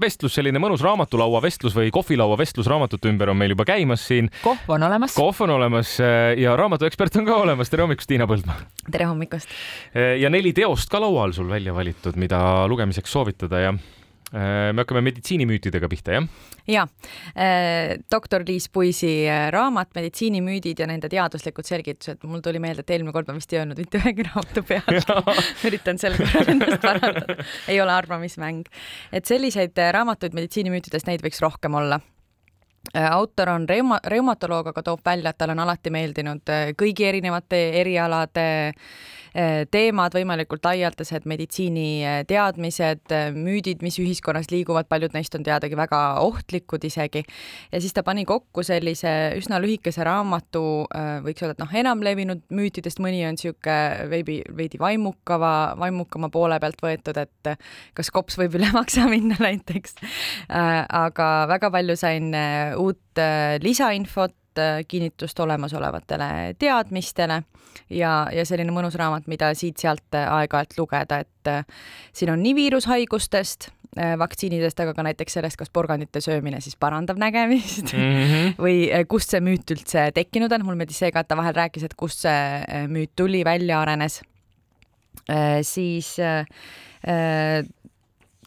vestlus, selline mõnus raamatulaua vestlus või kohvilaua vestlus raamatute ümber on meil juba käimas siin. kohv on olemas. kohv on olemas äh, ja raamatuekspert on ka olemas. tere hommikust, Tiina Põldmaa. tere hommikust. Äh, ja neli teost ka laual sul välja valitud, mida lugemiseks soovitada ja me hakkame meditsiinimüütidega pihta, jah? ja, äh, doktor Liis Puisi äh, raamat Meditsiinimüüdid ja nende teaduslikud selgitused. mul tuli meelde, et eelmine kord ma vist ei öelnud mitte ühegi raamatu pealt üritan sel korral ennast parandada. ei ole arvamismäng. et selliseid raamatuid meditsiinimüütidest, neid võiks rohkem olla autor on reuma-, reumatoloog, aga toob välja, et talle on alati meeldinud kõigi erinevate erialade Äh, teemad võimalikult laialdased, meditsiiniteadmised, äh, müüdid, mis ühiskonnas liiguvad, paljud neist on teadagi väga ohtlikud isegi. ja siis ta pani kokku sellise üsna lühikese raamatu, äh, võiks öelda, et noh, enamlevinud müütidest mõni on niisugune veidi, veidi vaimukava, vaimukama poole pealt võetud, et kas kops võib üle maksa minna näiteks. aga väga palju sain uut lisainfot Äh, kinnitust olemasolevatele teadmistele ja, ja selline mõnus raamat, mida siit-sealt äh, aeg-ajalt lugeda, et äh, siin on nii viirushaigustest, vaktsiinidest, aga ka näiteks sellest, kas porgandite söömine siis parandab nägemist mm -hmm. või kust see müüt üldse tekkinud on. mulle meeldis see ka, et ta vahel rääkis, et kust see müüt tuli, välja arenes. siis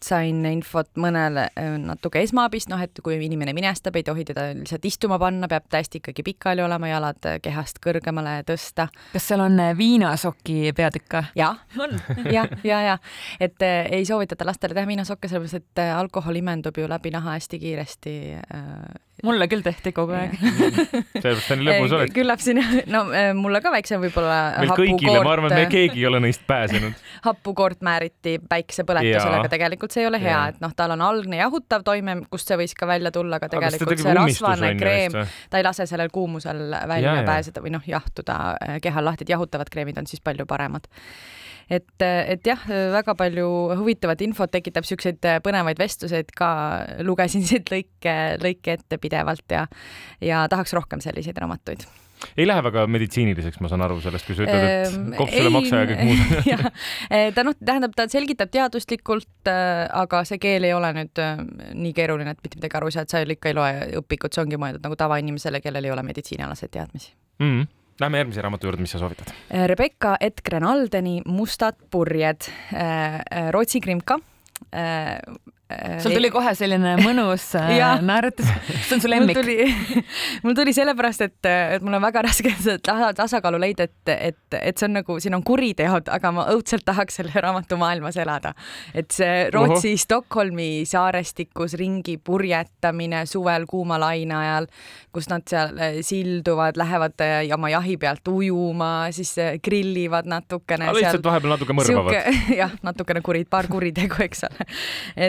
sain infot mõnele äh, natuke esmaabist, noh, et kui inimene minestab, ei tohi teda lihtsalt istuma panna, peab täiesti ikkagi pikali olema, jalad äh, kehast kõrgemale tõsta. kas seal on äh, viinasoki peatükk ka? jah, on ja, ja, ja et äh, ei soovitata lastele teha viinasokke, sellepärast et alkohol imendub ju läbi naha hästi kiiresti äh, mulle küll tehti kogu aeg. Sellepärast on lõbus oled. küllap siin, no mulle ka väiksem võib-olla. meil kõigile, ma arvan, me keegi ei ole neist pääsenud. Hapukoort määriti päikesepõletusele, aga tegelikult see ei ole hea, et noh, tal on algne jahutav toime, kust see võis ka välja tulla, aga tegelikult aga see rasvane kreem, ta ei lase sellel kuumusel välja ja, pääseda või noh, jahtuda äh, kehal lahti, et jahutavad kreemid on siis palju paremad et, et jah, väga palju huvitavat infot tekitab siukseid põnevaid vestluseid ka, lugesin siit lõike, lõike ette pidevalt ja, ja tahaks rohkem selliseid raamatuid ei lähe väga meditsiiniliseks, ma saan aru sellest, kui sa ütled, et ehm, kopsule maksa ja kõik muud jah, ta noh, tähendab, ta selgitab teaduslikult, aga see keel ei ole nüüd nii keeruline, et mitte midagi aru ei saa, et sa ikka ei loe õpikut, see ongi mõeldud nagu tavainimesele, kellel ei ole meditsiinialaseid teadmisi mm. -hmm. Lähme järgmise raamatu juurde, mis sa soovitad? Rebecca Edgren-Aldeni Mustad purjed, äh, Rootsi krimka sul tuli kohe selline mõnus äh, naeratus, see on su lemmik? mul tuli, sellepärast, et, et mul on väga raske seda tasakaalu leida, et, et, et see on nagu, siin on kuriteod, aga ma õudselt tahaks selle raamatu maailmas elada. et see Rootsi Oho. Stockholmi saarestikus ringi purjetamine suvel kuuma laine ajal, kus nad seal äh, silduvad, lähevad äh, oma jahi pealt ujuma, siis grillivad natukene. lihtsalt vahepeal natuke mõrvavad. jah, natukene kuri, paar kuritegu, eks ole.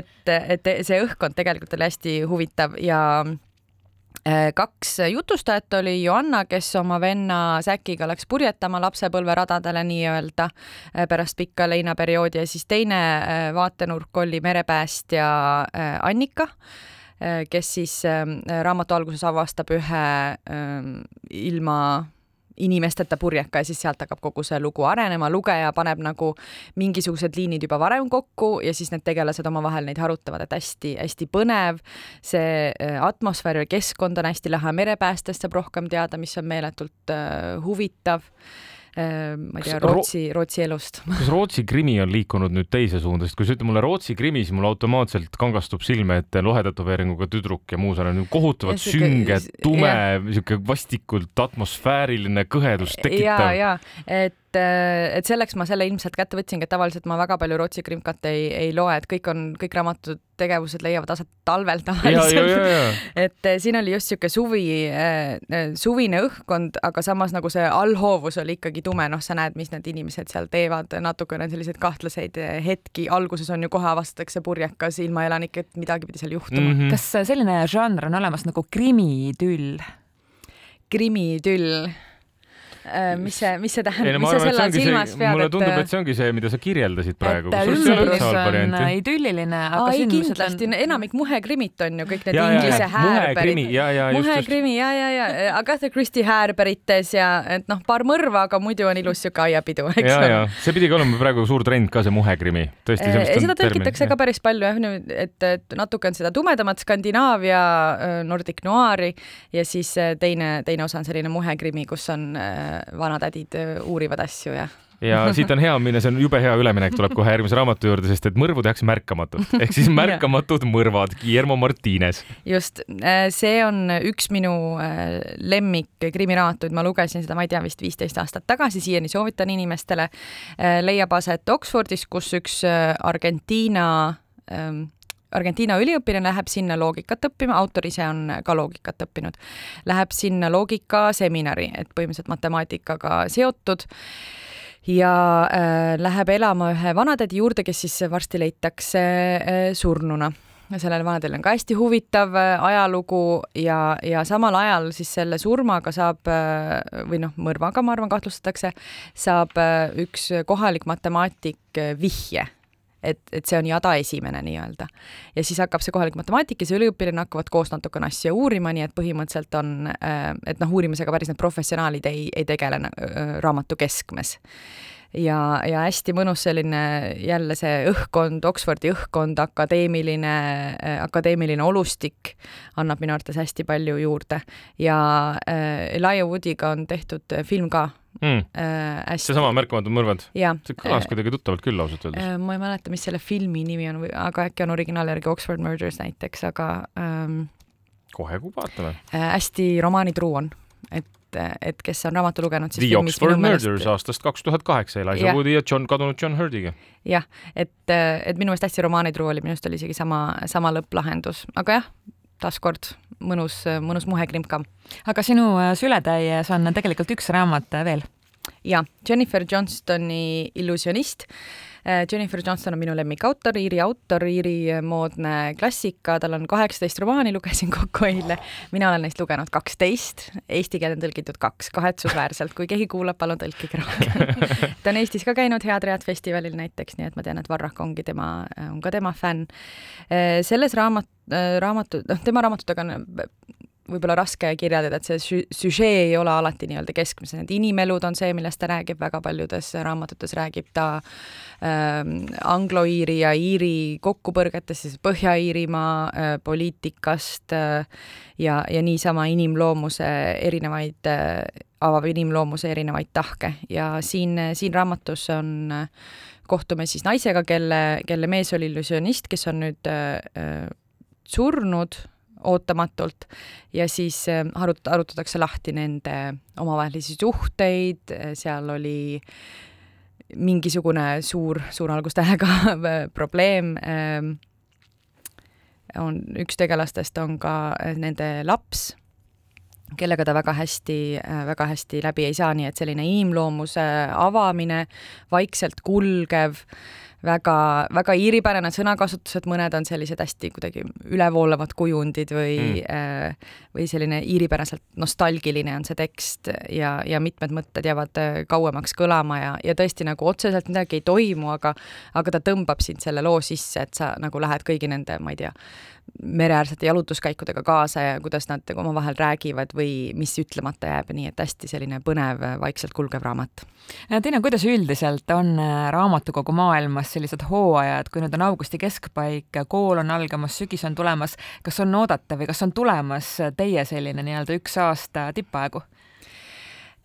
et et see õhkkond tegelikult oli hästi huvitav ja äh, kaks jutustajat oli Joanna, kes oma venna Säkiga läks purjetama lapsepõlveradadele nii-öelda äh, pärast pikka leinaperioodi ja siis teine äh, vaatenurk oli merepäästja Annika, kes siis raamatu alguses avastab ühe ilma inimesteta purjeka ja siis sealt hakkab kogu see lugu arenema, lugeja paneb nagu mingisugused liinid juba varem kokku ja siis need tegelased omavahel neid harutavad, et hästi-hästi põnev. see äh, atmosfäär ja keskkond on hästi lahe, merepäästest saab rohkem teada, mis on meeletult uh, huvitav Äh, ma ei tea, Rootsi, Rootsi elust. kas Rootsi krimi on liikunud nüüd teise suunda, sest kui sa ütled mulle Rootsi krimi, siis mul automaatselt kangastub silme ette lohetätoveeringuga tüdruk ja muu selline kohutavalt sünge, tume, sihuke vastikult atmosfääriline kõhedust tekitav. ja, ja et et, äh, et selleks ma selle ilmselt kätte võtsingi, et tavaliselt ma väga palju Rootsi krimkat ei, ei loe, et kõik on, kõik raamatud, tegevused leiavad aset talvel tavaliselt. et äh, siin oli just niisugune suvi äh,, suvine õhkkond, aga samas nagu see allhoovus oli ikkagi tume, noh, sa näed, mis need inimesed seal teevad, natukene selliseid kahtlaseid hetki, alguses on ju kohe avastatakse purjekas ilma elanik, et midagi pidi seal juhtuma mm. -hmm. kas selline žanr on olemas nagu krimitüll? krimitüll mis see, mis see tähendab, mis sa selle all silmas pead? mulle tundub, et see ongi see, mida sa kirjeldasid praegu. ümbrus on idülliline, aga Aa, ei, kindlasti on... enamik muhekrimit on ju kõik need ja, inglise häärberid. muhekrimi ja, ja, ja Agatha Christie häärberites ja et noh, paar mõrva, aga muidu on ilus siuke aiapidu, eks ole. see pidigi olema praegu suur trend ka, see muhekrimi. tõesti, see vist on seda tõlgitakse ka päris palju jah, nüüd, et, et natuke on seda tumedamat Skandinaavia Nordic noiri ja siis teine, teine osa on selline muhekrimi, kus on vanatädid äh, uurivad asju ja ja siit on hea minna, see on jube hea üleminek, tuleb kohe järgmise raamatu juurde, sest et mõrvu tehakse märkamatult. Ehk siis märkamatud mõrvad, Guillermo Martinez. just, äh, see on üks minu äh, lemmik krimiraamatuid, ma lugesin seda, ma ei tea, vist viisteist aastat tagasi, siiani soovitan inimestele. leiab aset Oxfordis, kus üks Argentiina ähm, Argentiina üliõpilane läheb sinna loogikat õppima, autor ise on ka loogikat õppinud, läheb sinna loogikaseminari, et põhimõtteliselt matemaatikaga seotud. Ja äh, läheb elama ühe vanatädi juurde, kes siis varsti leitakse äh, surnuna. Sellel vanadel on ka hästi huvitav äh, ajalugu ja, ja samal ajal siis selle surmaga saab äh, või noh, mõrvaga, ma arvan, kahtlustatakse, saab äh, üks kohalik matemaatik vihje et, et see on jada esimene nii-öelda. ja siis hakkab see kohalik matemaatik ja see üliõpilane hakkavad koos natukene asja uurima, nii et põhimõtteliselt on, äh, et noh, uurimisega päris need professionaalid ei, ei tegele äh, raamatu keskmes ja, ja hästi mõnus selline jälle see õhkkond, Oxfordi õhkkond, akadeemiline, äh, akadeemiline olustik annab minu arvates hästi palju juurde ja äh, Elijah Woodiga on tehtud film ka mm.. Äh, seesama Märkamatud mõrvad? see kõlas äh, kuidagi tuttavalt küll ausalt öeldes äh,. ma ei mäleta, mis selle filmi nimi on, aga äkki on originaal järgi Oxford Murders näiteks, aga ähm, kohe vaatame äh,. hästi romaanitruu on, et et kes on raamatu lugenud, siis The Oxford Murders meelest... aastast kaks tuhat kaheksa, Elijah Woodi ja John, kadunud John Hurdiga. jah, et, et minu meelest hästi romaanitruu oli, minu arust oli isegi sama, sama lõpplahendus, aga jah, taaskord mõnus, mõnus muhekrimp aga sinu sületäies on tegelikult üks raamat veel. Ja, Jennifer Johnstoni Illusionist. Äh, Jennifer Johnston on minu lemmikautor, Iiri autor, Iiri moodne klassika, tal on kaheksateist romaani, lugesin kokku eile. mina olen neist lugenud kaksteist, eesti keelde on tõlgitud kaks, kahetsusväärselt, kui keegi kuulab, palun tõlkige rohkem ta on Eestis ka käinud Head Read festivalil näiteks, nii et ma tean, et Varrak ongi tema, on ka tema fänn. Äh, selles raamat, raamatu, noh, tema raamatutega on võib-olla raske kirjeldada, et see süžee ei ole alati nii-öelda keskmes, need inimelud on see, millest ta räägib, väga paljudes raamatutes räägib ta ähm, anglo-iiri ja iiri kokkupõrgetest, siis Põhja-Iirimaa äh, poliitikast äh, ja, ja niisama inimloomuse erinevaid äh,, avab inimloomuse erinevaid tahke. Ja siin, siin raamatus on äh, kohtume siis naisega, kelle, kelle mees oli illusionist, kes on nüüd äh, äh surnud ootamatult. Ja siis äh, arut-, arutatakse lahti nende omavahelisi suhteid, seal oli mingisugune suur, suure algustähega probleem, ähm, on, üks tegelastest on ka äh, nende laps, kellega ta väga hästi, väga hästi läbi ei saa, nii et selline inimloomuse avamine, vaikselt kulgev äh, väga, väga iiripärane sõnakasutus, et mõned on sellised hästi kuidagi ülevoolavad kujundid või mm. või selline iiripäraselt nostalgiline on see tekst ja, ja mitmed mõtted jäävad äh, kauemaks kõlama ja, ja tõesti nagu otseselt midagi ei toimu, aga aga ta tõmbab sind selle loo sisse, et sa nagu lähed kõigi nende, ma ei tea, mereäärsete jalutuskäikudega kaasa ja kuidas nad omavahel räägivad või mis ütlemata jääb, nii et hästi selline põnev, vaikselt kulgev raamat. Tiina, kuidas üldiselt on äh, raamatukogu maailmas sellised hooajad, kui nüüd on augusti keskpaik, kool on algamas, sügis on tulemas, kas on oodata või kas on tulemas teie selline nii-öelda üks aasta tippaegu?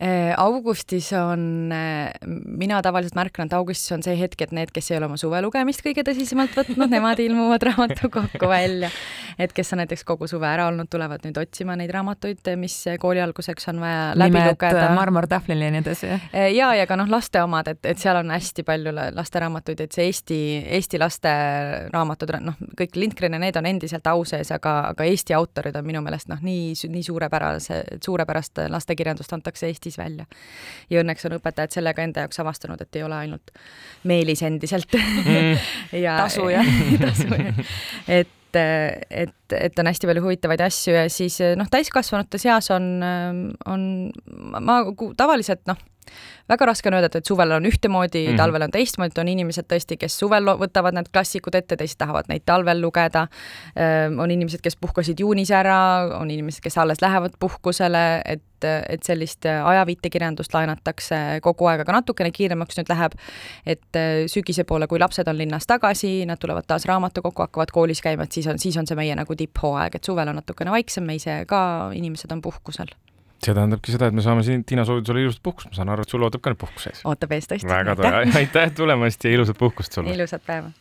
Äh, augustis on, äh, mina tavaliselt märkan, et augustis on see hetk, et need, kes ei ole oma suvelugemist kõige tõsisemalt võtnud, nemad ilmuvad raamatukokku välja. et kes on näiteks kogu suve ära olnud, tulevad nüüd otsima neid raamatuid, mis kooli alguseks on vaja läbi Nimed, lugeda. marmortahvlil ja nii edasi. Äh, ja, ja ka noh, laste omad, et, et seal on hästi palju lasteraamatuid, et see Eesti, Eesti laste raamatud, noh, kõik Lindgren ja need on endiselt au sees, aga, aga Eesti autorid on minu meelest noh, nii, nii suurepärase, suurepärast lastekirjandust antakse Eestis Eestis välja. ja õnneks on õpetajad sellega enda jaoks avastanud, et ei ole ainult Meelis endiselt mm. ja tasu jah tasu jah. et et, et, et on hästi palju huvitavaid asju ja siis noh, täiskasvanute seas on, on, ma tavaliselt noh, väga raske on öelda, et suvel on ühtemoodi mm, -hmm. talvel on teistmoodi, on inimesed tõesti, kes suvel võtavad need klassikud ette, teised tahavad neid talvel lugeda. on inimesed, kes puhkasid juunis ära, on inimesed, kes alles lähevad puhkusele, et, et sellist ajaviitekirjandust laenatakse kogu aeg, aga natukene kiiremaks nüüd läheb. et sügise poole, kui lapsed on linnas tagasi, nad tulevad taas raamatukokku, hakkavad koolis käima, et siis on, siis on see meie nagu tipphooaeg, et suvel on natukene vaiksem, me ise ka, inimesed on puhkusel see tähendabki seda, et me saame siin Tiina soovitusel ilusat puhkust, ma saan aru, et sul ootab ka nüüd puhkus ees. ootab ees tõesti. väga tore, aitäh tulemast ja ilusat puhkust sulle! ilusat päeva!